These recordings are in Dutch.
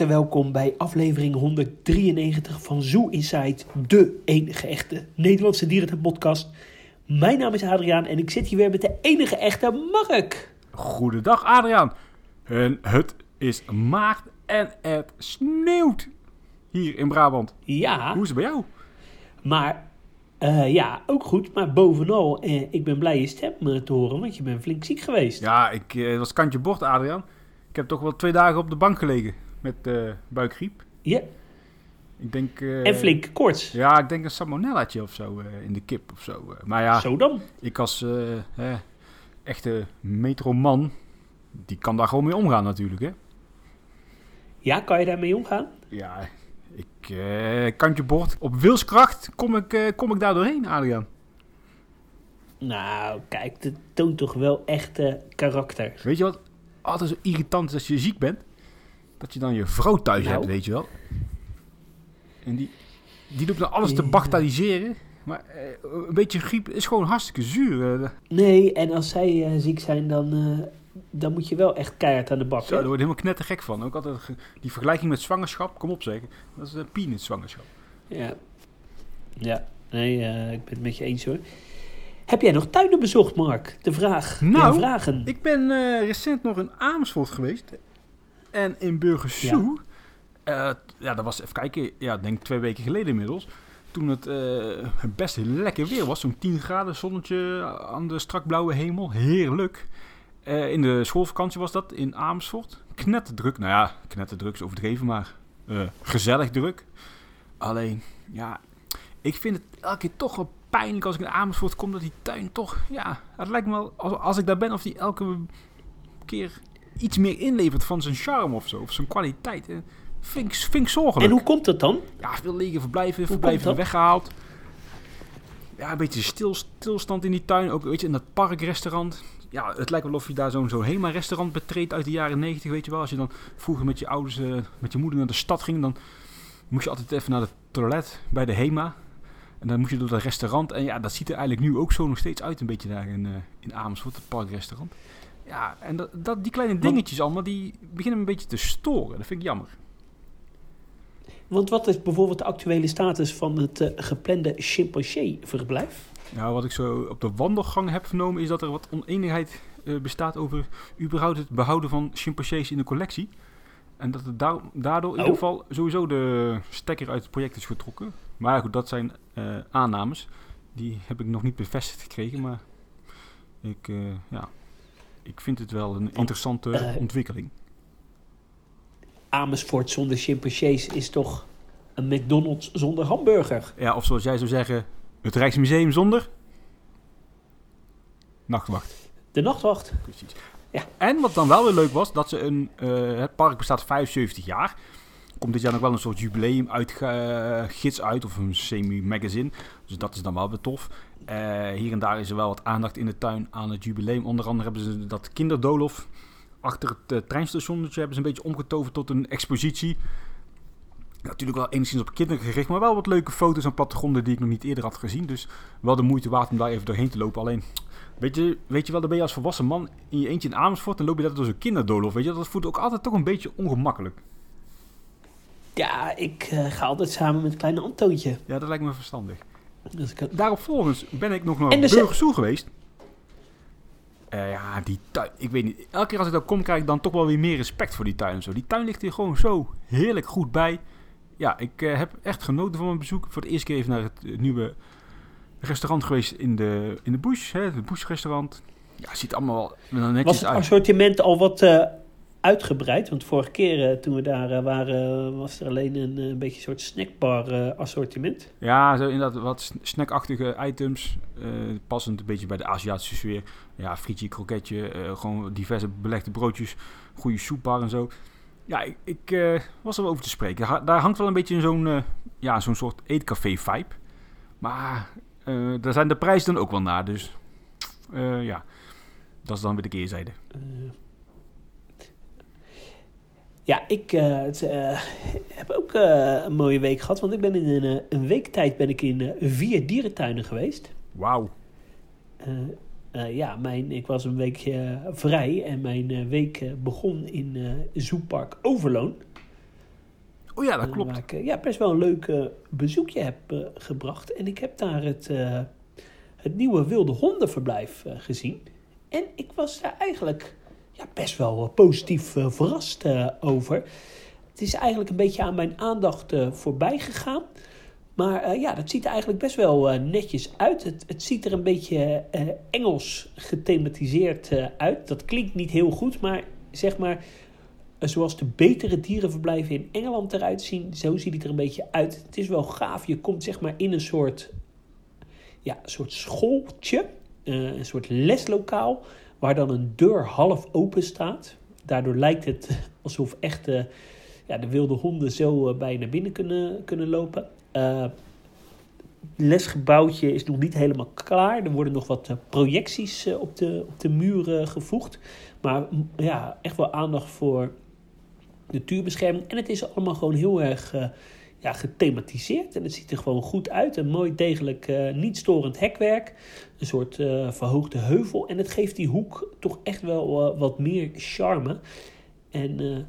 harte welkom bij aflevering 193 van Zoo Inside, de enige echte Nederlandse dierentuin-podcast. Mijn naam is Adriaan en ik zit hier weer met de enige echte Mark. Goedendag Adriaan. En het is maart en het sneeuwt hier in Brabant. Ja, Hoe is het bij jou? maar eh, ja, ook goed. Maar bovenal, eh, ik ben blij je stem eh, te horen, want je bent flink ziek geweest. Ja, ik was kantje bord Adriaan. Ik heb toch wel twee dagen op de bank gelegen met eh, buikgriep. Ja, Ik denk... eh, en flink koorts. Ja, ik denk een salmonellaatje of zo eh, in de kip of zo. Maar ja, Zo dan. ik als eh, echte metroman, die kan daar gewoon mee omgaan natuurlijk hè. Ja, kan je daarmee omgaan? Ja, ik kantje bord. Op wilskracht kom ik, kom ik daar doorheen, Adriaan. Nou, kijk, dat toont toch wel echt eh, karakter. Weet je wat altijd zo irritant is als je ziek bent? Dat je dan je vrouw thuis Nou. hebt, weet je wel. En die, die doet dan alles te bagatelliseren. Maar eh, een beetje griep is gewoon hartstikke zuur. eh. Nee, en als zij eh, ziek zijn, dan, dan moet je wel echt keihard aan de bak. Zo, daar word je helemaal knettergek van. Ook altijd die vergelijking met zwangerschap, kom op zeg. Dat is een peanut zwangerschap. Ja. Ja, nee, ik ben het met je eens hoor. Heb jij nog tuinen bezocht, Mark? De vraag. Nou, de vragen. Ik ben recent nog in Amersfoort geweest. En in Burgersoe. Ja. ja, dat was even kijken. Ja, ik denk twee weken geleden inmiddels. Toen het eh, best lekker weer was. Zo'n 10 graden zonnetje aan de strak blauwe hemel. Heerlijk. Eh, in de schoolvakantie was dat in Amersfoort. Knetterdruk. Nou ja, knetterdruk is overdreven, maar eh, gezellig druk. Alleen, ja, ik vind het elke keer toch wel pijnlijk als ik in Amersfoort kom dat die tuin toch, ja, het lijkt me wel als, als ik daar ben of die elke keer iets meer inlevert van zijn charme of zo, of zijn kwaliteit. Eh, Vind ik, vind ik zorgelijk. En hoe komt dat dan? Ja, veel lege verblijven, verblijven weggehaald. Ja, een beetje stil, stilstand in die tuin. Ook weet je, in dat parkrestaurant. Ja, het lijkt wel of je daar zo'n zo HEMA-restaurant betreedt uit de jaren 90, weet je wel. Als je dan vroeger met je ouders, eh, met je moeder naar de stad ging, dan moest je altijd even naar het toilet bij de HEMA. En dan moest je door dat restaurant. En ja, dat ziet er eigenlijk nu ook zo nog steeds uit, een beetje daar in, eh, in Amersfoort, het parkrestaurant. Ja, en dat, dat, die kleine dingetjes allemaal, die beginnen een beetje te storen. Dat vind ik jammer. Want wat is bijvoorbeeld de actuele status van het eh, geplande chimpansee-verblijf? Nou, wat ik zo op de wandelgang heb vernomen is dat er wat oneenigheid eh, bestaat over überhaupt het behouden van chimpansees in de collectie. En dat het daar- daardoor in Oh. ieder geval sowieso de stekker uit het project is getrokken. Maar goed, dat zijn eh, aannames. Die heb ik nog niet bevestigd gekregen, maar ik, ja, ik vind het wel een interessante eh, ontwikkeling. Amersfoort zonder chimpansees is toch een McDonald's zonder hamburger? Ja, of zoals jij zou zeggen, het Rijksmuseum zonder nachtwacht. De nachtwacht. Precies. Ja. En wat dan wel weer leuk was, dat ze een... eh, het park bestaat 75 jaar. Komt dit jaar nog wel een soort jubileum uit, gids uit, of een semi-magazine. Dus dat is dan wel weer tof. Eh, hier en daar is er wel wat aandacht in de tuin aan het jubileum. Onder andere hebben ze dat kinderdolof achter het eh, treinstationnetje hebben ze een beetje omgetoverd tot een expositie. Natuurlijk wel enigszins op kinderen gericht, maar wel wat leuke foto's en plattegronden die ik nog niet eerder had gezien. Dus wel de moeite waard om daar even doorheen te lopen. Alleen, weet je, weet je wel, dan ben je als volwassen man in je eentje in Amersfoort en loop je dat door zo'n kinderdolof. Weet je, dat voelt ook altijd toch een beetje ongemakkelijk. Ja, ik eh, ga altijd samen met kleine Antoontje. Ja, dat lijkt me verstandig. Dus ik, Daarop volgens ben ik nog naar En dus- Burgersoe geweest. Eh, ja, die tuin, ik weet niet. Elke keer als ik daar kom, krijg ik dan toch wel weer meer respect voor die tuin en zo. Die tuin ligt hier gewoon zo heerlijk goed bij. Ja, ik eh, heb echt genoten van mijn bezoek. Voor de eerste keer even naar het eh, nieuwe restaurant geweest in de, in de Bush. Hè, het Bush restaurant. Ja, het ziet allemaal wel netjes was het uit. assortiment al wat eh, uitgebreid? Want vorige keer eh, toen we daar eh, waren, was er alleen een, eh, een beetje een soort snackbar assortiment. Ja, zo inderdaad wat sn- snackachtige items. passend een beetje bij de Aziatische sfeer. Ja, frietje, kroketje, gewoon diverse belegde broodjes, goede soepbar en zo. Ja, ik, ik was er wel over te spreken. Ha- daar hangt wel een beetje zo'n ja, zo'n soort eetcafé-vibe. Maar daar zijn de prijzen dan ook wel naar. Dus ja, dat is dan weer de keerzijde. Ja, ik eh, het, eh, heb ook eh, een mooie week gehad. Want ik ben in een, een week tijd ben ik in vier dierentuinen geweest. Wauw. Ja, mijn, ik was een weekje vrij en mijn week begon in Zoepark Overloon. Oh ja, dat klopt. waar ik ja, best wel een leuk bezoekje heb gebracht. En ik heb daar het, het nieuwe wilde hondenverblijf gezien. En ik was daar eigenlijk ja, best wel eh, positief eh, verrast eh, over. Het is eigenlijk een beetje aan mijn aandacht voorbij gegaan. Maar ja, dat ziet er eigenlijk best wel netjes uit. Het, het ziet er een beetje Engels gethematiseerd uit. Dat klinkt niet heel goed, maar zeg maar... Zoals de betere dierenverblijven in Engeland eruit zien, zo ziet het er een beetje uit. Het is wel gaaf. Je komt zeg maar in een soort, ja, soort schooltje, een soort leslokaal, waar dan een deur half open staat. Daardoor lijkt het alsof echt eh, ja, de wilde honden zo eh, bij binnen kunnen, kunnen lopen. Eh, het lesgebouwtje is nog niet helemaal klaar. Er worden nog wat eh, projecties eh, op, de, op de muren gevoegd. Maar mm, ja, echt wel aandacht voor natuurbescherming. En het is allemaal gewoon heel erg eh, ja, gethematiseerd. En het ziet er gewoon goed uit. Een mooi degelijk, eh, niet storend hekwerk. Een soort eh, verhoogde heuvel. En het geeft die hoek toch echt wel eh, wat meer charme. En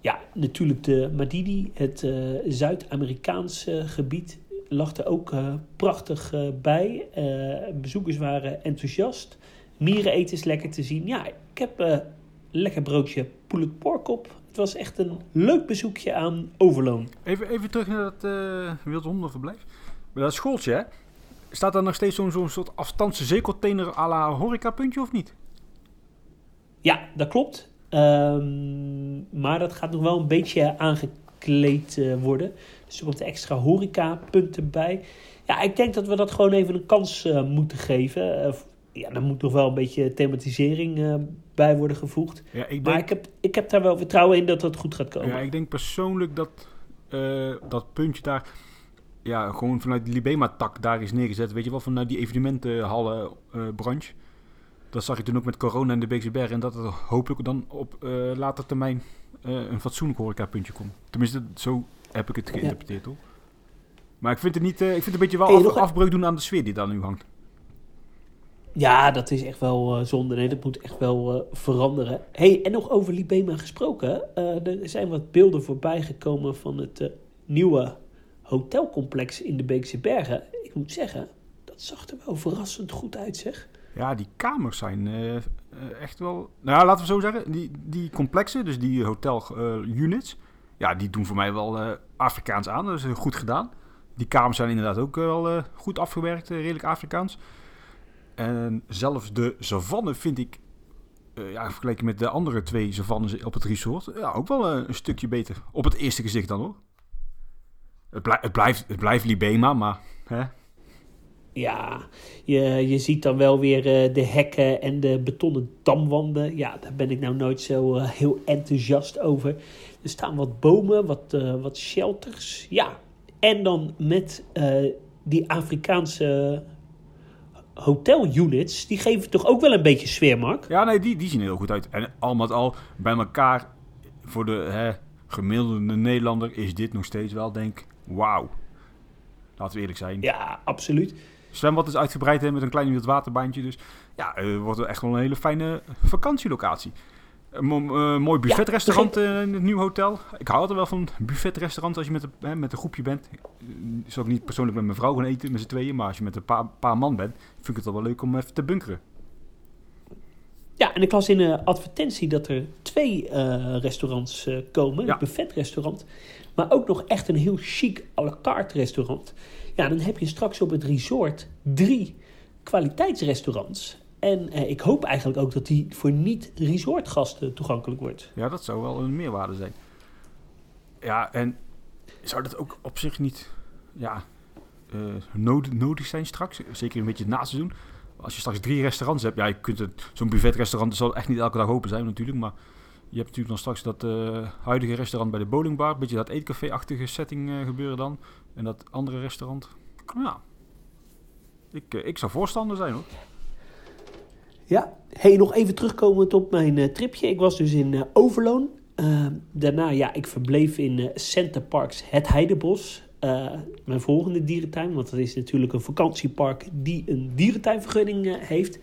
ja, natuurlijk de Madidi, het Zuid-Amerikaanse gebied, lag er ook prachtig bij. Bezoekers waren enthousiast. Mieren eten is lekker te zien. Ja, ik heb lekker broodje poulet pork op. Het was echt een leuk bezoekje aan Overloon. Even, even terug naar dat eh wilde hondenverblijf. Bij dat schooltje, hè? Staat daar nog steeds zo'n zo'n soort afstandse zeecontainer à la horecapuntje of niet? Ja, dat klopt. Ehm, maar dat gaat nog wel een beetje aangekleed eh, worden. Dus er komt extra horecapunten bij. Ja, ik denk dat we dat gewoon even een kans eh, moeten geven. Ja, er moet nog wel een beetje thematisering eh, bij worden gevoegd. Ja, ik Maar ik heb, ik heb daar wel vertrouwen in dat dat goed gaat komen. ja, ik denk persoonlijk dat eh, dat puntje daar... Ja, gewoon vanuit de Libema-tak daar is neergezet. Weet je wel, vanuit die evenementenhallen eh branche. Dat zag je toen ook met corona in de Beekse. En dat er hopelijk dan op later termijn een fatsoenlijk horecapuntje komt. Tenminste, zo heb ik het geïnterpreteerd, hoor. Maar ik vind het niet... ik vind het een beetje wel Hey, af- afbreuk doen aan de sfeer die daar nu hangt. Ja, dat is echt wel eh, zonde. Nee, dat moet echt wel eh, veranderen. hey, en nog over Libema gesproken. eh, er zijn wat beelden voorbij gekomen van het nieuwe hotelcomplex in de Beekse Bergen. Ik moet zeggen, dat zag er wel verrassend goed uit, zeg. Ja, die kamers zijn echt wel... Nou, laten we zo zeggen. Die, die complexen, dus die hotel-units... ja, die doen voor mij wel Afrikaans aan. Dat is goed gedaan. Die kamers zijn inderdaad ook wel goed afgewerkt. redelijk Afrikaans. En zelfs de savanne vind ik... eh, ja, vergeleken met de andere twee savannes op het resort... Ja, ook wel eh, een stukje beter. Op het eerste gezicht dan, hoor. Het, blij- het, blijft, het blijft Libema, maar... Hè? Ja, je, je ziet dan wel weer eh, de hekken en de betonnen damwanden. Ja, daar ben ik nou nooit zo heel enthousiast over. Er staan wat bomen, wat, wat shelters. Ja, en dan met die Afrikaanse hotelunits. Die geven toch ook wel een beetje sfeer, Mark? Ja, nee, die, die zien er heel goed uit. En al met al, bij elkaar, voor de hè, gemiddelde Nederlander, is dit nog steeds wel, denk ik, wauw. Laten we eerlijk zijn. Ja, absoluut. Zwembad is uitgebreid hè, met een klein wildwaterbaantje. Dus ja, het wordt echt wel een hele fijne vakantielocatie. Een eh, mooi buffetrestaurant eh, in het nieuwe hotel. Ik hou altijd wel van buffetrestaurants als je met een, hè, met een groepje bent. Zou ik niet persoonlijk met mijn vrouw gaan eten met z'n tweeën. Maar als je met een paar, paar man bent, vind ik het wel leuk om even te bunkeren. Ja, en ik las in een advertentie dat er twee eh, restaurants eh, komen. Ja. Een buffetrestaurant, maar ook nog echt een heel chic à la carte restaurant. Ja, dan heb je straks op het resort drie kwaliteitsrestaurants. En eh, ik hoop eigenlijk ook dat die voor niet-resortgasten toegankelijk wordt. Ja, dat zou wel een meerwaarde zijn. Ja, en zou dat ook op zich niet ja, eh, nodig, nodig zijn straks? Zeker een beetje na seizoen. Als je straks drie restaurants hebt, ja, je kunt het, zo'n buffetrestaurant zal echt niet elke dag open zijn natuurlijk, maar je hebt natuurlijk dan straks dat eh, huidige restaurant bij de bowlingbar, een beetje dat eetcafé-achtige setting gebeuren dan. En dat andere restaurant, ja, ik, ik zou voorstander zijn hoor. Ja, hey, nog even terugkomend op mijn eh, tripje. Ik was dus in eh, Overloon. Eh, daarna, ja, ik verbleef in eh, Center Parks Het Heidebos. Mijn volgende dierentuin, want dat is natuurlijk een vakantiepark die een dierentuinvergunning heeft.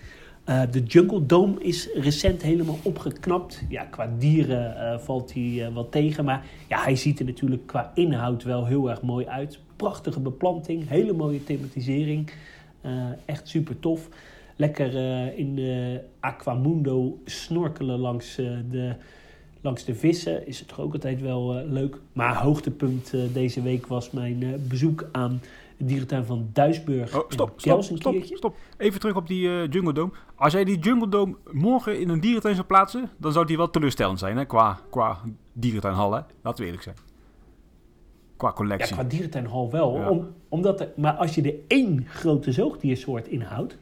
De Jungle Dome is recent helemaal opgeknapt. Ja, qua dieren valt hij wat tegen. Maar ja, hij ziet er natuurlijk qua inhoud wel heel erg mooi uit. Prachtige beplanting, hele mooie thematisering. Echt super tof. Lekker eh, in de Aquamundo snorkelen langs, eh, de, langs de vissen. Is het toch ook altijd wel eh, leuk. Maar hoogtepunt deze week was mijn bezoek aan de dierentuin van Duisburg. Oh, stop, stop, stop. Even terug op die Jungle Dome. Als jij die Jungle Dome morgen in een dierentuin zou plaatsen, dan zou die wel teleurstellend zijn, hè? Qua, qua dierentuinhal, hè? Laten we eerlijk zijn. Qua Ja, collectie. qua dierentuinhal wel. Ja. Om, omdat er, maar als je er één grote zoogdiersoort inhoudt,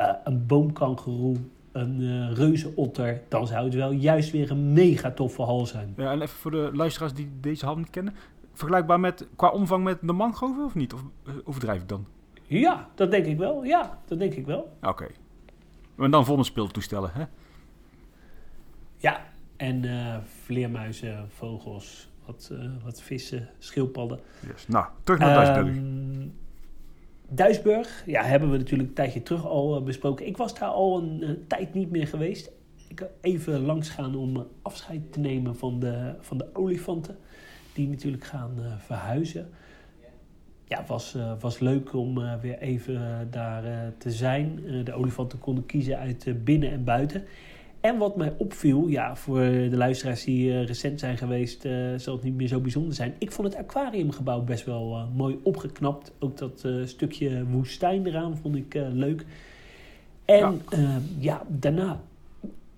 eh een boomkangeroe, een eh reuzenotter, dan zou het wel juist weer een mega toffe hal zijn. Ja, en even voor de luisteraars die deze hal niet kennen. Vergelijkbaar met, qua omvang met de mangroven of niet? Of eh, overdrijf ik dan? Ja, dat denk ik wel. Ja, dat denk ik wel. Oké. En dan volgende speeltoestellen, hè? Ja, en vleermuizen, vogels, wat, wat vissen, schildpadden. Yes. Nou, terug naar. Ehm, Duisburg, ja, hebben we natuurlijk een tijdje terug al eh, besproken. Ik was daar al een eh, tijd niet meer geweest. Ik even langs gaan om eh, afscheid te nemen van de, van de olifanten. Die natuurlijk gaan verhuizen. Ja, was, eh, was leuk om weer even daar te zijn. De olifanten konden kiezen uit binnen en buiten. En wat mij opviel, ja, voor de luisteraars die eh, recent zijn geweest, eh, zal het niet meer zo bijzonder zijn. Ik vond het aquariumgebouw best wel eh, mooi opgeknapt. Ook dat stukje woestijn eraan vond ik leuk. En ja. ja, daarna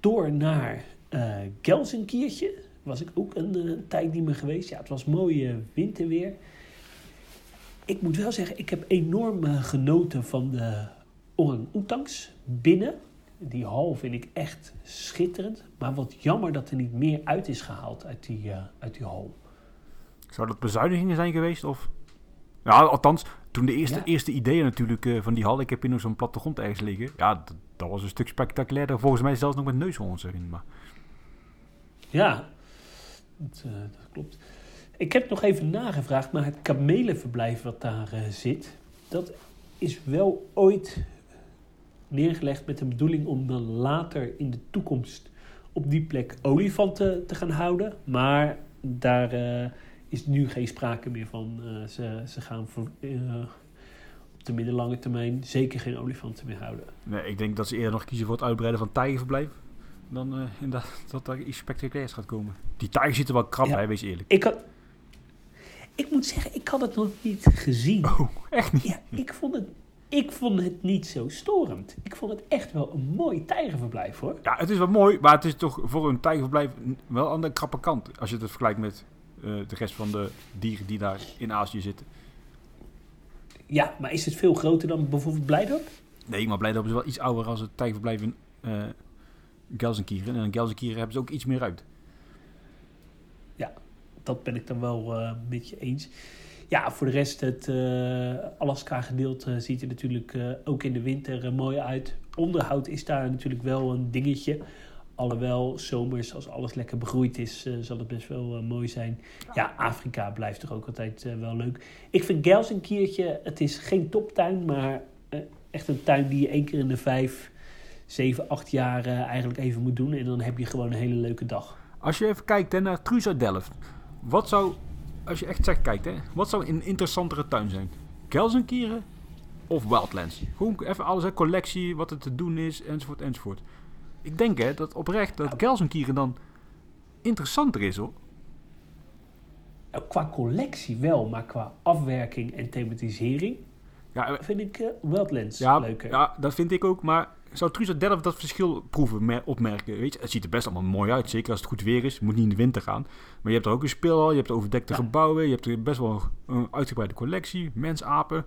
door naar eh Gelsenkirchen. Was ik ook een tijd niet meer geweest. Ja, het was mooi winterweer. Ik moet wel zeggen, ik heb enorm genoten van de orang-oetangs binnen. Die hal vind ik echt schitterend. Maar wat jammer dat er niet meer uit is gehaald uit die, uh, uit die hal. Zou dat bezuinigingen zijn geweest? Of? Ja, althans, toen de eerste, ja. eerste ideeën natuurlijk uh, van die hal. Ik heb hier nog zo'n plattegrond ergens liggen. Ja, dat, dat, was een stuk spectaculairder. Volgens mij zelfs nog met neushoorns erin. Maar... Ja, dat, uh, dat, klopt. Ik heb nog even nagevraagd, maar het kamelenverblijf wat daar zit... dat is wel ooit neergelegd met de bedoeling om dan later in de toekomst op die plek olifanten te gaan houden. Maar daar uh, is nu geen sprake meer van. Uh, ze, ze gaan voor, uh, op de middellange termijn zeker geen olifanten meer houden. Nee, ik denk dat ze eerder nog kiezen voor het uitbreiden van tijgerverblijf. Dan inderdaad dat er iets spectaculairs gaat komen. Die tijger ziet er wel krap ja, bij, wees eerlijk. Ik, had, ik moet zeggen, ik had het nog niet gezien. Oh, echt niet? Ja, ik vond het ik vond het niet zo storend. Ik vond het echt wel een mooi tijgerverblijf hoor. Ja, het is wel mooi, maar het is toch voor een tijgerverblijf wel aan de krappe kant. Als je het vergelijkt met uh, de rest van de dieren die daar in Azië zitten. Ja, maar is het veel groter dan bijvoorbeeld Blijdorp? Nee, maar Blijdorp is wel iets ouder als het tijgerverblijf in uh, Gelsenkirchen. En in Gelsenkirchen hebben ze ook iets meer uit. Ja, dat ben ik dan wel uh, met je eens. Ja, voor de rest, het uh, Alaska-gedeelte ziet er natuurlijk uh, ook in de winter uh, mooi uit. Onderhoud is daar natuurlijk wel een dingetje. Alhoewel, zomers, als alles lekker begroeid is, zal het best wel mooi zijn. Ja, Afrika blijft toch ook altijd wel leuk. Ik vind Gelsenkirchen, het is geen toptuin, maar echt een tuin die je één keer in de vijf, zeven, acht jaar eigenlijk even moet doen. En dan heb je gewoon een hele leuke dag. Als je even kijkt hè, naar Truza Delft, wat zou als je echt zegt, kijkt, hè, wat zou een interessantere tuin zijn? Gelsenkirchen of Wildlands? Gewoon even alles, hè, collectie, wat er te doen is, enzovoort, enzovoort. Ik denk hè, dat oprecht dat Gelsenkirchen dan interessanter is, hoor. Qua collectie wel, maar qua afwerking en thematisering ja, vind ik uh, Wildlands ja, leuker. Ja, dat vind ik ook, maar zou Truza Delft dat verschil proeven, opmerken? Weet je, het ziet er best allemaal mooi uit, zeker als het goed weer is. Het moet niet in de winter gaan. Maar je hebt er ook een speelhal, je hebt overdekte ja. gebouwen, je hebt er best wel een uitgebreide collectie, mensapen.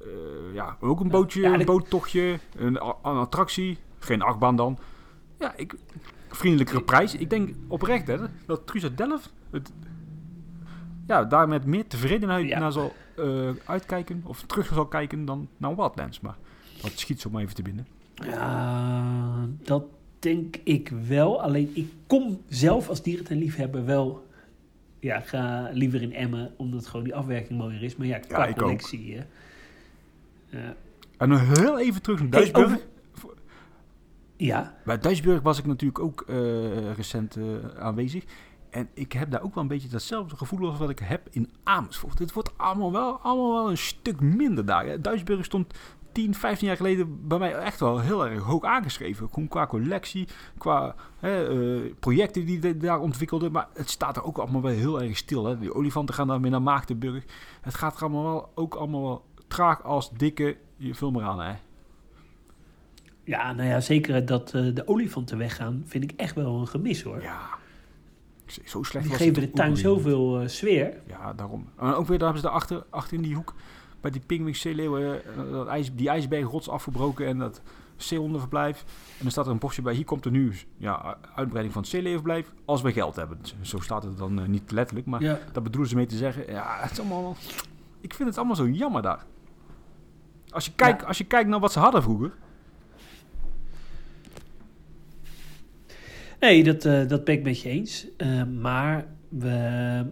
Uh, ja, ook een bootje, ja, een boottochtje, een, een, attractie, geen achtbaan dan. Ja, ik, vriendelijkere prijs. Ik denk oprecht hè, dat Truza Delft het, ja, daar met meer tevredenheid naar zal uh, uitkijken of terug zal kijken dan naar Wildlands. Maar dat schiet zo maar even te binnen. Ja, dat denk ik wel. Alleen ik kom zelf als dierentuinliefhebber wel... Ja, ga liever in Emmen, omdat gewoon die afwerking mooier is. Maar ja, qua ja, collectie... Uh, en nog heel even terug naar. Hey, over... Ja. Bij Duisburg was ik natuurlijk ook eh, recent eh, aanwezig. En ik heb daar ook wel een beetje datzelfde gevoel als wat ik heb in Amersfoort. Het wordt allemaal wel, allemaal wel een stuk minder daar. Hè. Duisburg stond 10, 15 jaar geleden bij mij echt wel heel erg hoog aangeschreven. Gewoon qua collectie, qua hè, eh, projecten die de- daar ontwikkelden. Maar het staat er ook allemaal wel heel erg stil. Hè. Die olifanten gaan dan weer naar Maagdenburg. Het gaat er allemaal wel, ook allemaal wel traag als dikke. Je vul maar aan, hè. Ja, nou ja, zeker dat eh, de olifanten weggaan vind ik echt wel een gemis hoor. Ja. Zo slecht Die was geven de tuin zoveel eh, sfeer. Ja, daarom. En ook weer, daar hebben ze daarachter achter in die hoek, bij die Pingwing Zeeleeuwen, eh, dat ijs, die ijsbergrots afgebroken en dat zeehondenverblijf. En dan staat er een bordje bij, hier komt er nu ja, uitbreiding van het zeeleeuwenverblijf, als we geld hebben. Zo staat het dan eh, niet letterlijk, maar Ja. daar bedoelen ze mee te zeggen, ja, het is allemaal, ik vind het allemaal zo jammer daar. Als je kijkt, Ja. als je kijkt naar wat ze hadden vroeger, Nee, dat, eh, dat ben ik met je eens. Maar we,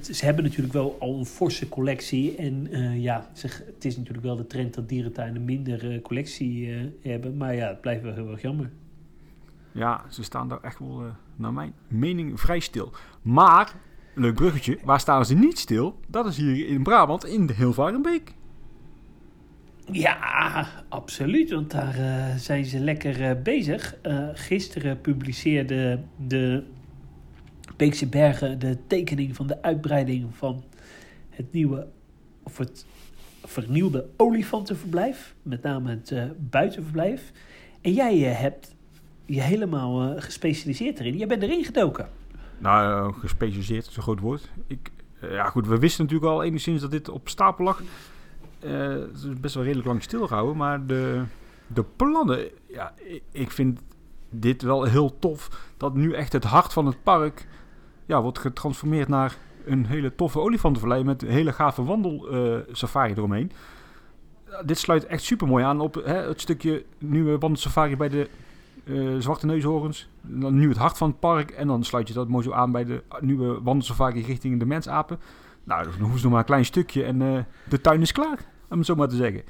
ze hebben natuurlijk wel al een forse collectie. En eh, ja, zeg, het is natuurlijk wel de trend dat dierentuinen minder eh, collectie eh, hebben. Maar ja, het blijft wel heel erg jammer. ja, ze staan daar echt wel, eh, naar mijn mening, vrij stil. Maar, leuk bruggetje, waar staan ze niet stil? Dat is hier in Brabant, in de Hilvarenbeek. Ja, absoluut. Want daar eh, zijn ze lekker eh, bezig. Eh, gisteren publiceerde de Beekse Bergen de tekening van de uitbreiding van het nieuwe of het vernieuwde olifantenverblijf. Met name het eh, buitenverblijf. En jij eh, hebt je helemaal eh, gespecialiseerd erin. Jij bent erin gedoken. Nou, gespecialiseerd is een groot woord. Ik, ja, goed, we wisten natuurlijk al enigszins dat dit op stapel lag. Het is best wel redelijk lang stilgehouden, maar de, de plannen, ja, ik vind dit wel heel tof. Dat nu echt het hart van het park ja, wordt getransformeerd naar een hele toffe olifantenvallei met een hele gave wandelsafari eromheen. Dit sluit echt super mooi aan op hè, het stukje nieuwe wandelsafari bij de eh, Zwarte Neushoorns. Dan nu het hart van het park. En dan sluit je dat mooi zo aan bij de nieuwe wandelsafari richting de mensapen. Nou, dan ze nog maar een klein stukje en eh, de tuin is klaar. Om het zo maar te zeggen.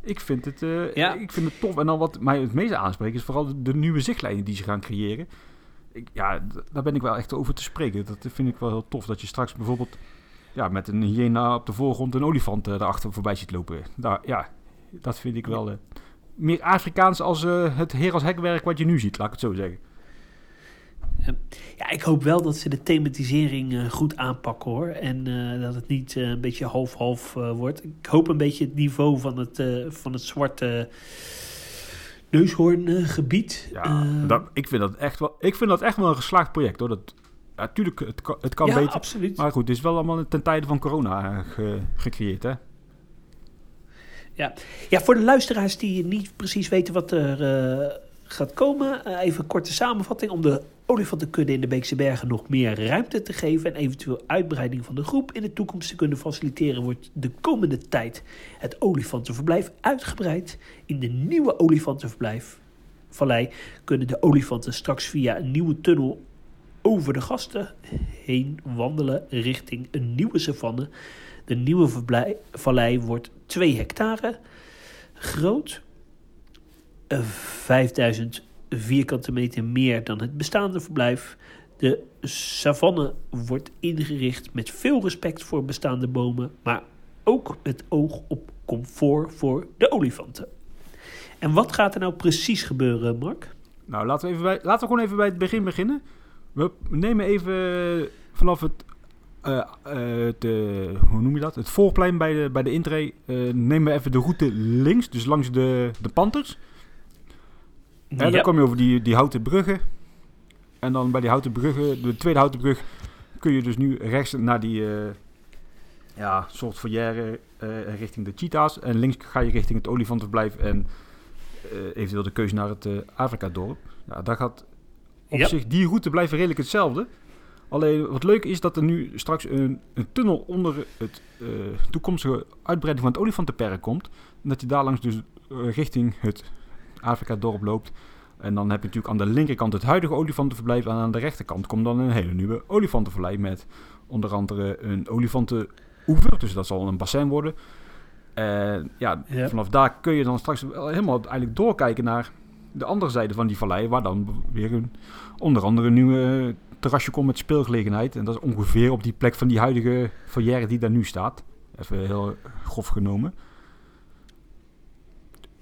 Ik vind het, Ja. ik vind het tof. En dan wat mij het meeste aanspreekt is vooral de, de nieuwe zichtlijnen die ze gaan creëren. Ja, daar ben ik wel echt over te spreken. Dat vind ik wel heel tof. Dat je straks bijvoorbeeld ja, met een hyena op de voorgrond een olifant eh, daarachter voorbij ziet lopen. Daar, ja, dat vind ik wel eh, meer Afrikaans als eh, het heer als hekwerk wat je nu ziet, laat ik het zo zeggen. Ja, ik hoop wel dat ze de thematisering eh, goed aanpakken hoor. En eh, dat het niet eh, een beetje half-half eh, wordt. Ik hoop een beetje het niveau van het, eh, van het zwarte neushoorngebied. Ja, Eh, dat, ik, vind dat echt wel, ik vind dat echt wel een geslaagd project hoor. Dat, ja, tuurlijk, het kan, het kan ja, beter. absoluut. Maar goed, het is wel allemaal ten tijde van corona eh, ge- gecreëerd hè. Ja, voor de luisteraars die niet precies weten wat er eh, gaat komen, even een korte samenvatting. Om de olifantenkudde in de Beekse Bergen nog meer ruimte te geven en eventueel uitbreiding van de groep in de toekomst te kunnen faciliteren, wordt de komende tijd het olifantenverblijf uitgebreid. In de nieuwe olifantenverblijf Vallei kunnen de olifanten straks via een nieuwe tunnel over de gasten heen wandelen richting een nieuwe savanne. De nieuwe vallei wordt 2 hectare groot, eh, 5000 vierkante meter meer dan het bestaande verblijf. De savanne wordt ingericht met veel respect voor bestaande bomen, maar ook met oog op comfort voor de olifanten. En wat gaat er nou precies gebeuren, Mark? Nou, laten we, even bij, laten we gewoon even bij het begin beginnen. We nemen even vanaf het, eh, eh, het, eh, hoe noem je dat? Het voorplein bij de, bij de intree. nemen we even de route links, dus langs de, de Panthers. En dan kom je over die, die houten bruggen. En dan bij die houten bruggen, de tweede houten brug, kun je dus nu rechts naar die eh, ja, soort foyer eh, richting de cheetahs. En links ga je richting het olifantenverblijf en eh, eventueel de keuze naar het Afrika-dorp. Ja, daar gaat op zich, die route blijft redelijk hetzelfde. Alleen wat leuk is dat er nu straks een, een tunnel onder het toekomstige uitbreiding van het olifantenperk komt. En dat je daar langs dus richting het Afrika-dorp loopt. En dan heb je natuurlijk aan de linkerkant het huidige olifantenverblijf. En aan de rechterkant komt dan een hele nieuwe olifantenvallei met onder andere een olifantenoever. Dus dat zal een bassin worden. En ja, Ja. vanaf daar kun je dan straks helemaal eigenlijk doorkijken naar de andere zijde van die vallei, waar dan weer een, onder andere een nieuwe terrasje komt met speelgelegenheid. En dat is ongeveer op die plek van die huidige foyer die daar nu staat. Even heel grof genomen.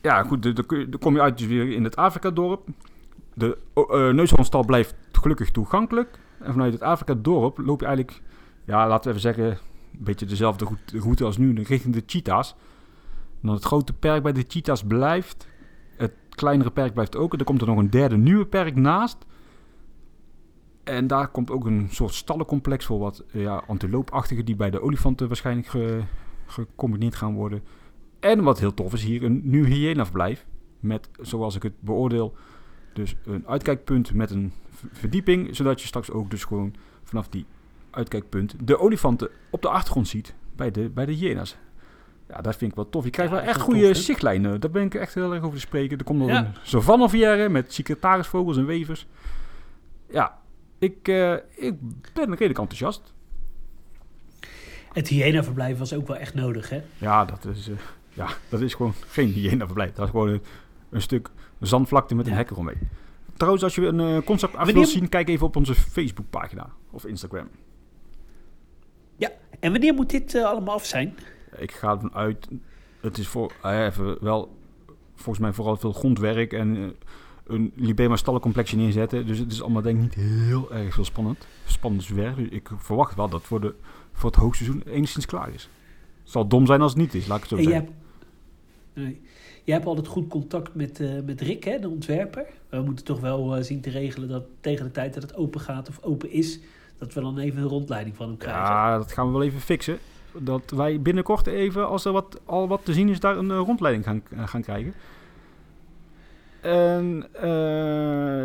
Ja, goed, dan- dan dan kom je uit dus weer in het Afrika-dorp. De uh, neushoornstal blijft gelukkig toegankelijk. En vanuit het Afrika-dorp loop je eigenlijk, ja, laten we even zeggen, een beetje dezelfde route- als nu, richting de cheetahs. Dan het grote perk bij de cheetahs blijft. Het kleinere perk blijft ook. En er komt er nog een derde nieuwe perk naast. En daar komt ook een soort stallencomplex voor wat eh, ja, antiloopachtige die bij de olifanten waarschijnlijk ge- gecombineerd gaan worden. En wat heel tof is hier, een nieuw hyena-verblijf. Met, zoals ik het beoordeel, dus een uitkijkpunt met een verdieping. Zodat je straks ook dus gewoon vanaf die uitkijkpunt de olifanten op de achtergrond ziet bij de, bij de hyena's. Ja, dat vind ik wel tof. Je krijgt Ja, wel echt goede tof, zichtlijnen. Daar ben ik echt heel erg over te spreken. Er komt nog Ja. een savannevière met secretarisvogels en wevers. Ja, ik, eh, ik ben redelijk enthousiast. Het hyena-verblijf was ook wel echt nodig, hè? Ja, dat is, eh, ja, dat is gewoon geen hyena-verblijf. Dat is gewoon een, een stuk zandvlakte met een Ja. hek eromheen. Trouwens, als je een eh, concept af wil Wanneer- zien, kijk even op onze Facebookpagina of Instagram. En wanneer moet dit eh, allemaal af zijn? Ik ga ervan uit, het is voor, eh, even wel volgens mij vooral veel grondwerk en een Libema stallencomplexje neerzetten. Dus het is allemaal denk ik niet heel erg veel spannend. Spannend werk. Dus ik verwacht wel dat voor, de, voor het hoogseizoen enigszins klaar is. Het zal dom zijn als het niet is, laat ik het zo zeggen. Nee. jij hebt altijd goed contact met, eh, met Rick, hè, de ontwerper. We moeten toch wel eh, zien te regelen dat tegen de tijd dat het open gaat of open is, dat we dan even een rondleiding van hem krijgen. Ja, dat gaan we wel even fixen. Dat wij binnenkort even, als er wat, al wat te zien is, daar een eh, rondleiding gaan, gaan krijgen. En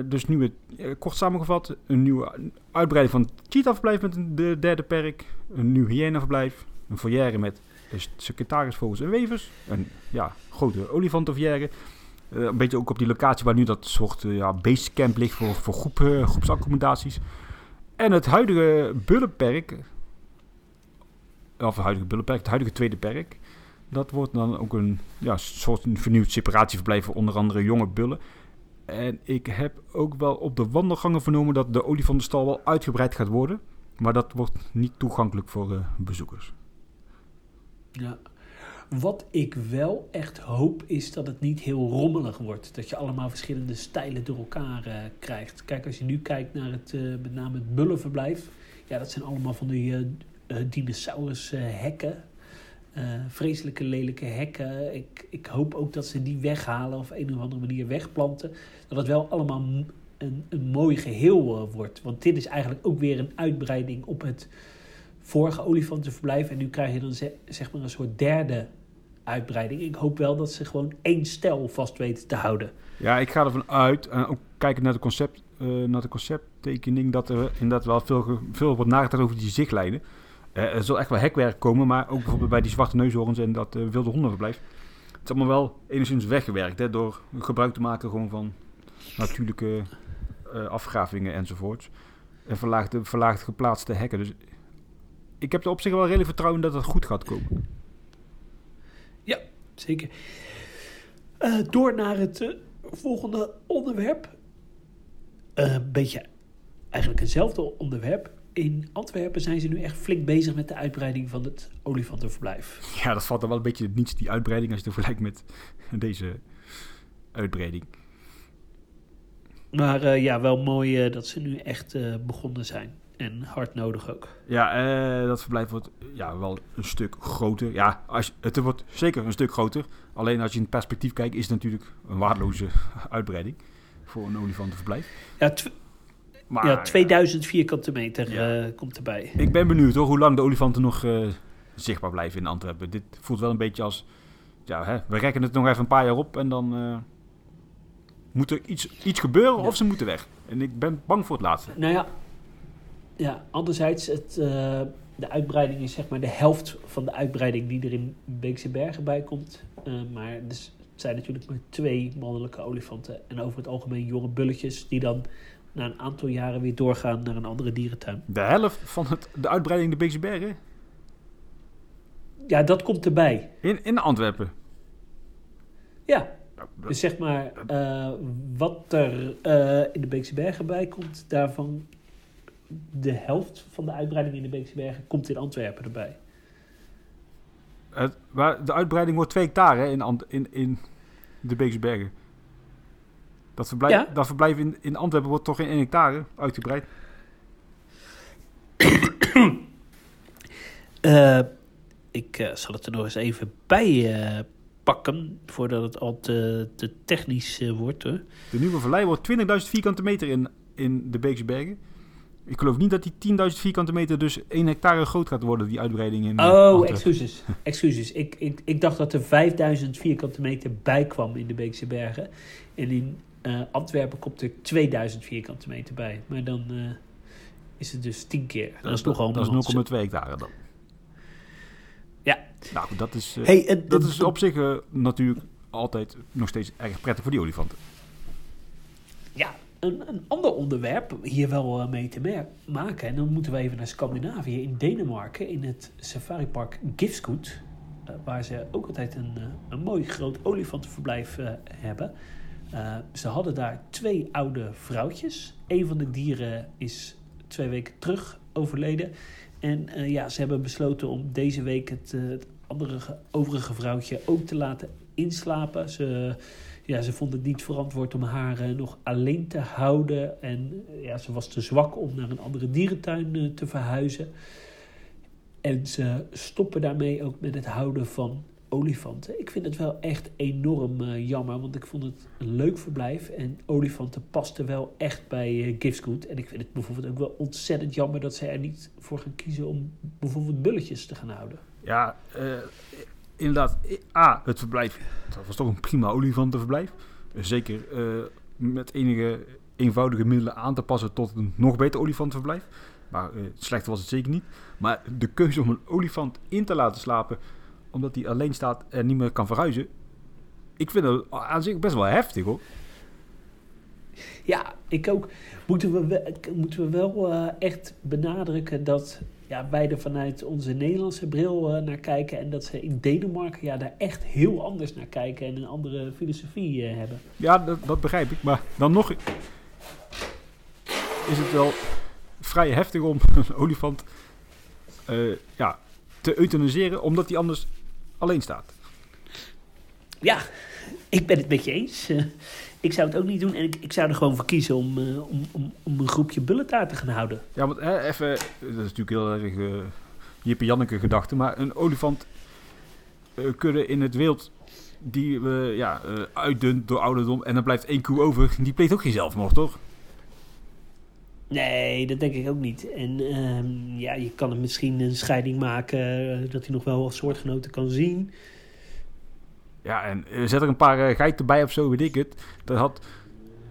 dus nu kort samengevat, een nieuwe uitbreiding van het cheetah-verblijf met een de derde perk. Een nieuw hyena-verblijf. Een foyer met eh, secretarisvogels en wevers. Een ja, grote olifantenfoyer. Eh, een beetje ook op die locatie waar nu dat soort eh, ja, basecamp ligt voor, voor groep, eh, groepsaccommodaties. En het huidige bullenperk, of het huidige bullenperk, het huidige tweede perk, dat wordt dan ook een ja, soort vernieuwd separatieverblijf voor onder andere jonge bullen. En ik heb ook wel op de wandelgangen vernomen dat de olifantenstal wel uitgebreid gaat worden. Maar dat wordt niet toegankelijk voor bezoekers. Ja. Wat ik wel echt hoop is dat het niet heel rommelig wordt. Dat je allemaal verschillende stijlen door elkaar eh, krijgt. Kijk, als je nu kijkt naar het, eh, met name het bullenverblijf. Ja, dat zijn allemaal van die eh, dinosaurus hekken. Vreselijke lelijke hekken. Ik, ik hoop ook dat ze die weghalen of op een of andere manier wegplanten. Dat het wel allemaal een, een mooi geheel eh, wordt. Want dit is eigenlijk ook weer een uitbreiding op het vorige olifantenverblijf. En nu krijg je dan ze- zeg maar een soort derde uitbreiding. Ik hoop wel dat ze gewoon één stijl vast weten te houden. Ja, ik ga ervan uit, en ook kijken naar de, concept, eh, naar de concepttekening, dat er inderdaad wel veel, veel wordt nagedacht over die zichtlijnen. Eh, er zal echt wel hekwerk komen, maar ook bijvoorbeeld bij die zwarte neushoorns en dat eh, wilde hondenverblijf. Het is allemaal wel enigszins weggewerkt, hè, door gebruik te maken gewoon van natuurlijke afgravingen enzovoorts. En verlaagde, verlaagd geplaatste hekken. Dus ik heb er op zich wel redelijk vertrouwen in dat het goed gaat komen. Zeker. Eh, door naar het eh, volgende onderwerp. Eh, Een beetje eigenlijk hetzelfde onderwerp. In Antwerpen zijn ze nu echt flink bezig met de uitbreiding van het olifantenverblijf. Ja, dat valt dan wel een beetje niets, die uitbreiding, als je het vergelijkt met deze uitbreiding. Maar eh, ja, wel mooi eh, dat ze nu echt eh, begonnen zijn. En hard nodig ook. Ja, eh, dat verblijf wordt ja, wel een stuk groter. Ja, als, het wordt zeker een stuk groter. Alleen als je in het perspectief kijkt, is het natuurlijk een waardeloze uitbreiding voor een olifantenverblijf. Ja, Maar ja 2000 vierkante meter Ja. eh, komt erbij. ik ben benieuwd hoor, hoe lang de olifanten nog eh, zichtbaar blijven in Antwerpen. Dit voelt wel een beetje als, ja, hè, we rekken het nog even een paar jaar op en dan moet er iets, iets gebeuren Ja. of ze moeten weg. En ik ben bang voor het laatste. Nou ja, ja anderzijds, het, eh, de uitbreiding is zeg maar de helft van de uitbreiding die er in Beekse Bergen bij komt. Eh, maar dus, het zijn natuurlijk maar twee mannelijke olifanten. En over het algemeen jonge bulletjes die dan na een aantal jaren weer doorgaan naar een andere dierentuin. De helft van het, de uitbreiding de Beekse Bergen? ja, dat komt erbij. In, in Antwerpen. Ja, dus zeg maar, uh, wat er uh, in de Beekse Bergen bij komt, daarvan de helft van de uitbreiding in de Beekse Bergen komt in Antwerpen erbij. Het, waar, de uitbreiding wordt twee hectare in, in, in de Beekse Bergen. Dat verblijf, ja? dat verblijf in, in Antwerpen wordt toch in 1 hectare uitgebreid? uh, ik uh, zal het er nog eens even bij uh, pakken, voordat het al te, te technisch wordt. Hoor. De nieuwe vallei wordt 20.000 vierkante meter in, in de Beekse Bergen. Ik geloof niet dat die 10.000 vierkante meter dus 1 hectare groot gaat worden, die uitbreiding in Oh, excuses. excuses. Ik, ik, ik dacht dat er 5.000 vierkante meter bij kwam in de Beekse Bergen. En in uh, Antwerpen komt er 2000 vierkante meter bij. Maar dan uh, is het dus 10 keer. Dat, dat is nogal Dat is 0,2 hectare dan. Ja. Nou, dat is, uh, hey, dat is op zich natuurlijk altijd nog steeds erg prettig voor die olifanten. Ja, een, een ander onderwerp hier wel mee te maken. En dan moeten we even naar Scandinavië, in Denemarken, in het safaripark Gifsgoed. waar ze ook altijd een, een mooi groot olifantenverblijf hebben. Ze hadden daar twee oude vrouwtjes. Een van de dieren is twee weken terug overleden. En ja, ze hebben besloten om deze week het, het andere, overige vrouwtje ook te laten inslapen. Ze, ja, ze vonden het niet verantwoord om haar nog alleen te houden. En ja, ze was te zwak om naar een andere dierentuin te verhuizen. En ze stoppen daarmee ook met het houden van olifanten. Ik vind het wel echt enorm jammer, want ik vond het een leuk verblijf. En olifanten pasten wel echt bij uh. En ik vind het bijvoorbeeld ook wel ontzettend jammer dat zij er niet voor gaan kiezen om bijvoorbeeld bulletjes te gaan houden. Ja, inderdaad. A, het verblijf. Dat was toch een prima olifantenverblijf. Zeker met enige eenvoudige middelen aan te passen tot een nog beter olifantenverblijf. Maar slechter was het zeker niet. Maar de keuze om een olifant in te laten slapen omdat hij alleen staat en niet meer kan verhuizen. Ik vind het aan zich best wel heftig hoor. Ja, ik ook. Moeten we, moeten we wel uh, echt benadrukken dat ja, wij er vanuit onze Nederlandse bril uh, naar kijken. En dat ze in Denemarken ja, daar echt heel anders naar kijken en een andere filosofie uh, hebben. Ja, dat, dat begrijp ik. Maar dan nog is het wel vrij heftig om een olifant ja, te euthaniseren, omdat hij anders alleen staat. Ja, ik ben het met je eens. Uh, ik zou het ook niet doen en ik, ik zou er gewoon voor kiezen om, uh, om, om, om een groepje bulletaar te gaan houden. Ja, want hè, even, dat is natuurlijk heel erg uh, Jippe Janneke gedachte, maar een olifant kunnen in het wild die we ja, uitdunt door ouderdom en dan blijft één koe over, die pleegt ook geen zelfmoord, toch? Nee, dat denk ik ook niet. En uh, ja, je kan hem misschien een scheiding maken dat hij nog wel soortgenoten kan zien. Ja, en uh, zet er een paar uh, geiten bij of zo, weet ik het. Dat had.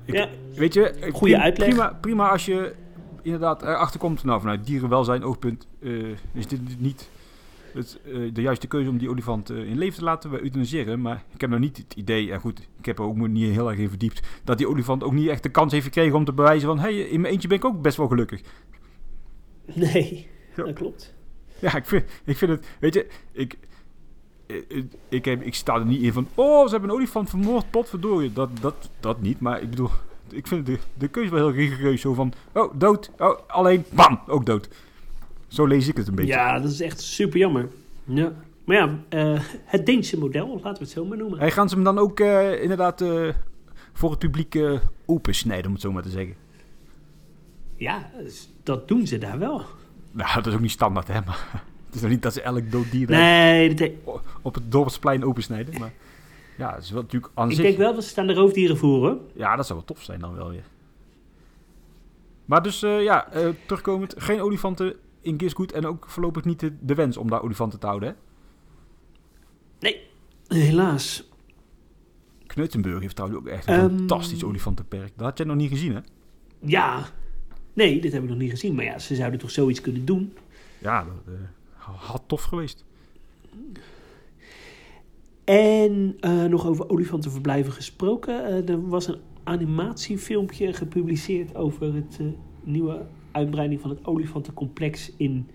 Ik, ja, weet je, goede uitleg. Prima, prima als je inderdaad erachter komt, nou, vanuit dierenwelzijn oogpunt, is dit niet het, uh, de juiste keuze om die olifant uh, in leven te laten euthaniseren. Maar ik heb nog niet het idee, en goed, ik heb er ook niet heel erg in verdiept, dat die olifant ook niet echt de kans heeft gekregen om te bewijzen van, hé, hey, in mijn eentje ben ik ook best wel gelukkig. Nee, ja. dat klopt. Ja, ik vind, ik vind het, weet je, ik, ik, ik, heb, ik sta er niet in van, oh, ze hebben een olifant vermoord, potverdorie. Dat, dat, dat niet, maar ik bedoel, ik vind de, de keuze wel heel rigoureus. Zo van, oh, dood, oh, alleen, bam, ook dood. Zo lees ik het een beetje. Ja, dat is echt super jammer. Ja. Maar ja, uh, het Deense model, laten we het zo maar noemen. Hey, gaan ze hem dan ook uh, inderdaad uh, voor het publiek opensnijden, om het zo maar te zeggen? Ja, dat doen ze daar wel. Nou, dat is ook niet standaard, hè. Maar het is nog niet dat ze elk dood dier nee, dat... op het dorpsplein opensnijden. Maar ja, het is wel natuurlijk aan Ik zich... denk wel dat ze staan de roofdieren voeren. Ja, dat zou wel tof zijn dan wel weer. Maar dus, ja, terugkomend, geen olifanten in Gisgoed en ook voorlopig niet de, de, wens om daar olifanten te houden, hè? Nee, helaas. Kneutenburg heeft trouwens ook echt een um, fantastisch olifantenperk. Dat had jij nog niet gezien, hè? Ja. Nee, dit heb ik nog niet gezien. Maar ja, ze zouden toch zoiets kunnen doen? Ja, dat uh, had tof geweest. En uh, nog over olifantenverblijven gesproken. Uh, er was een animatiefilmpje gepubliceerd over het nieuwe uitbreiding van het olifantencomplex in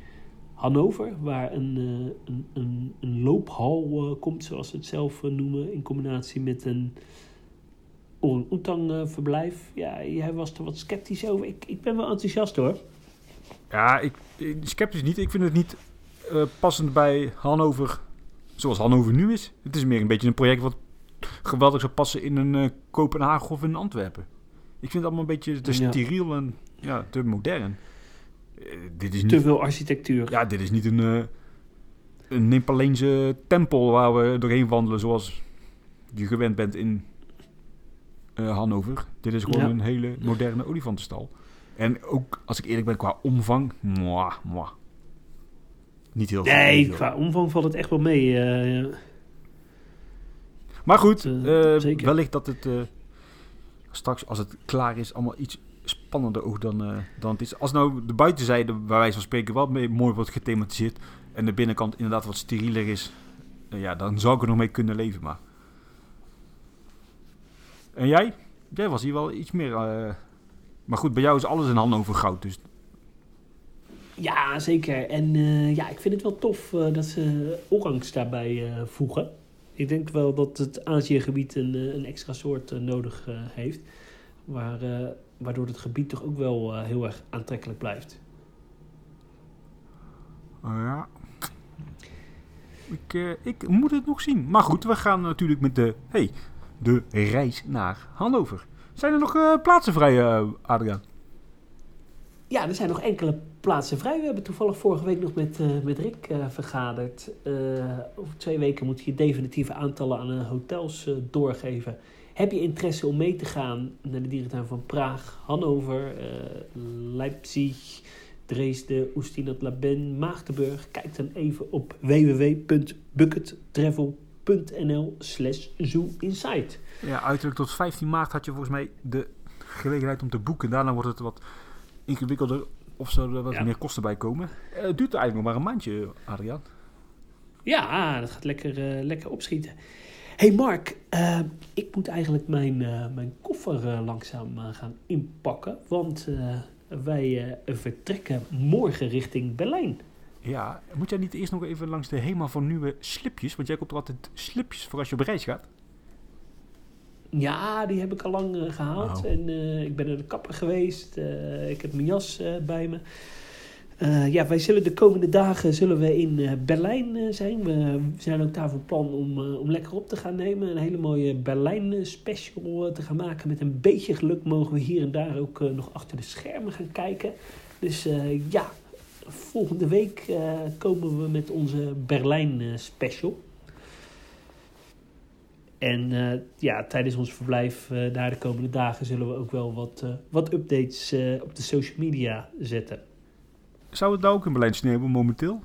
Hannover, waar een, eh, een, een, een loophal eh, komt, zoals ze het zelf eh, noemen, in combinatie met een orang-oetang verblijf. Ja, jij was er wat sceptisch over. Ik, ik ben wel enthousiast hoor. Ja, ik, ik- sceptisch niet. Ik vind het niet eh, passend bij Hannover zoals Hannover nu is. Het is meer een beetje een project wat geweldig zou passen in een eh, Kopenhagen of in Antwerpen. Ik vind het allemaal een beetje te Ja. steriel en ja, te modern. Eh, dit is Te niet, veel architectuur. ja, dit is niet een, eh een tempel waar we doorheen wandelen zoals je gewend bent in Hannover. Dit is gewoon Ja. een hele moderne olifantenstal. En ook, als ik eerlijk ben, qua omvang, mwah, mwah. Niet heel veel. Nee, qua omvang valt het echt wel mee. eh. Maar goed, Eh, eh, zeker. wellicht dat het straks, als het klaar is, allemaal iets spannender ook dan, dan het is. Als nou de buitenzijde, bij wijze van spreken, wel mee, mooi wordt gethematiseerd en de binnenkant inderdaad wat sterieler is, ja, dan zou ik er nog mee kunnen leven. Maar. En jij? Jij was hier wel iets meer. maar goed, bij jou is alles in handen over goud. Dus Ja, zeker. En eh, ja, ik vind het wel tof eh, dat ze orangs daarbij eh, voegen. Ik denk wel dat het Aziëgebied een, een extra soort nodig heeft. Waar, waardoor het gebied toch ook wel heel erg aantrekkelijk blijft. Oh ja. Ik, ik moet het nog zien. Maar goed, we gaan natuurlijk met de, hey, de reis naar Hannover. Zijn er nog plaatsen vrij, Adriaan? Ja, er zijn nog enkele plaatsen vrij. We hebben toevallig vorige week nog met, eh, met Rick eh, vergaderd. Eh, over twee weken moet je definitieve aantallen aan hotels doorgeven. Heb je interesse om mee te gaan naar de dierentuin van Praag, Hannover, Leipzig, Dresden, Oestinat-Laben, Maagdenburg? Kijk dan even op www.buckettravel.nl slash zooinsight. Ja, uiterlijk tot 15 maart had je volgens mij de gelegenheid om te boeken. Daarna wordt het wat ingewikkelder of zou er wat Ja. meer kosten bij komen. Eh, het duurt eigenlijk nog maar een maandje, Adriaan. Ja, dat gaat lekker, eh, lekker opschieten. hey Mark, eh, ik moet eigenlijk mijn, mijn koffer langzaam gaan inpakken. Want wij vertrekken morgen richting Berlijn. Ja, moet jij niet eerst nog even langs de HEMA voor nieuwe slipjes? Want jij koopt er altijd slipjes voor als je op reis gaat. Ja, die heb ik al lang eh, gehaald. En eh, ik ben naar de kapper geweest. Eh, ik heb mijn jas bij me. Ja, wij zullen de komende dagen zullen we in Berlijn zijn. We zijn ook daar van plan om, om lekker op te gaan nemen. Een hele mooie Berlijn special te gaan maken. Met een beetje geluk mogen we hier en daar ook nog achter de schermen gaan kijken. Dus ja, volgende week komen we met onze Berlijn special. En eh, ja, tijdens ons verblijf eh, daar de komende dagen zullen we ook wel wat, eh, wat updates op de social media zetten. Zou het nou ook in Berlijn sneeuwen momenteel?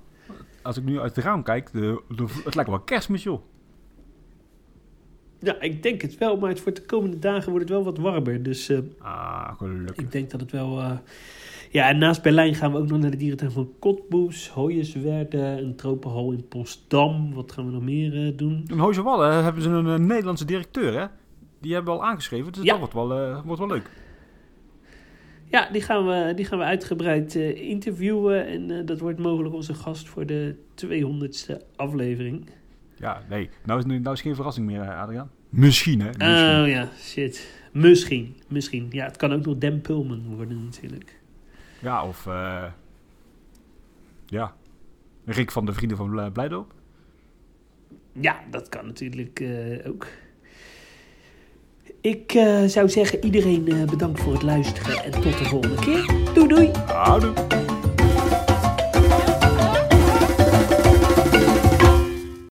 Als ik nu uit het raam kijk, de, de- het lijkt wel kerstmis, joh. Ja, ik denk het wel, maar het wordt de komende dagen wordt het wel wat warmer. Dus Ah, gelukkig. ik denk dat het wel... eh, Ja, en naast Berlijn gaan we ook nog naar de dierentuin van Cottbus, Hoyerswerda, een tropenhal in Postdam. Wat gaan we nog meer eh, doen? In Hooizerwallen hebben ze een, eh, Nederlandse directeur, hè? Die hebben we al aangeschreven, dus Ja. dat wordt wel, eh, wordt wel leuk. Ja, die gaan we, die gaan we uitgebreid eh, interviewen. En eh, dat wordt mogelijk onze gast voor de 200ste aflevering. Ja, nee, nou is, nu- nou is geen verrassing meer, eh, Adriaan. Misschien, hè? Misschien. Oh ja, shit. Misschien, misschien. Ja, het kan ook nog Dan Pulman worden natuurlijk. Ja, of... eh, ja, Rick van de Vrienden van Blij- Blijdorp. Ja, dat kan natuurlijk eh, ook. Ik eh, zou zeggen, iedereen bedankt voor het luisteren en tot de volgende keer. Doei doei! Houdoe.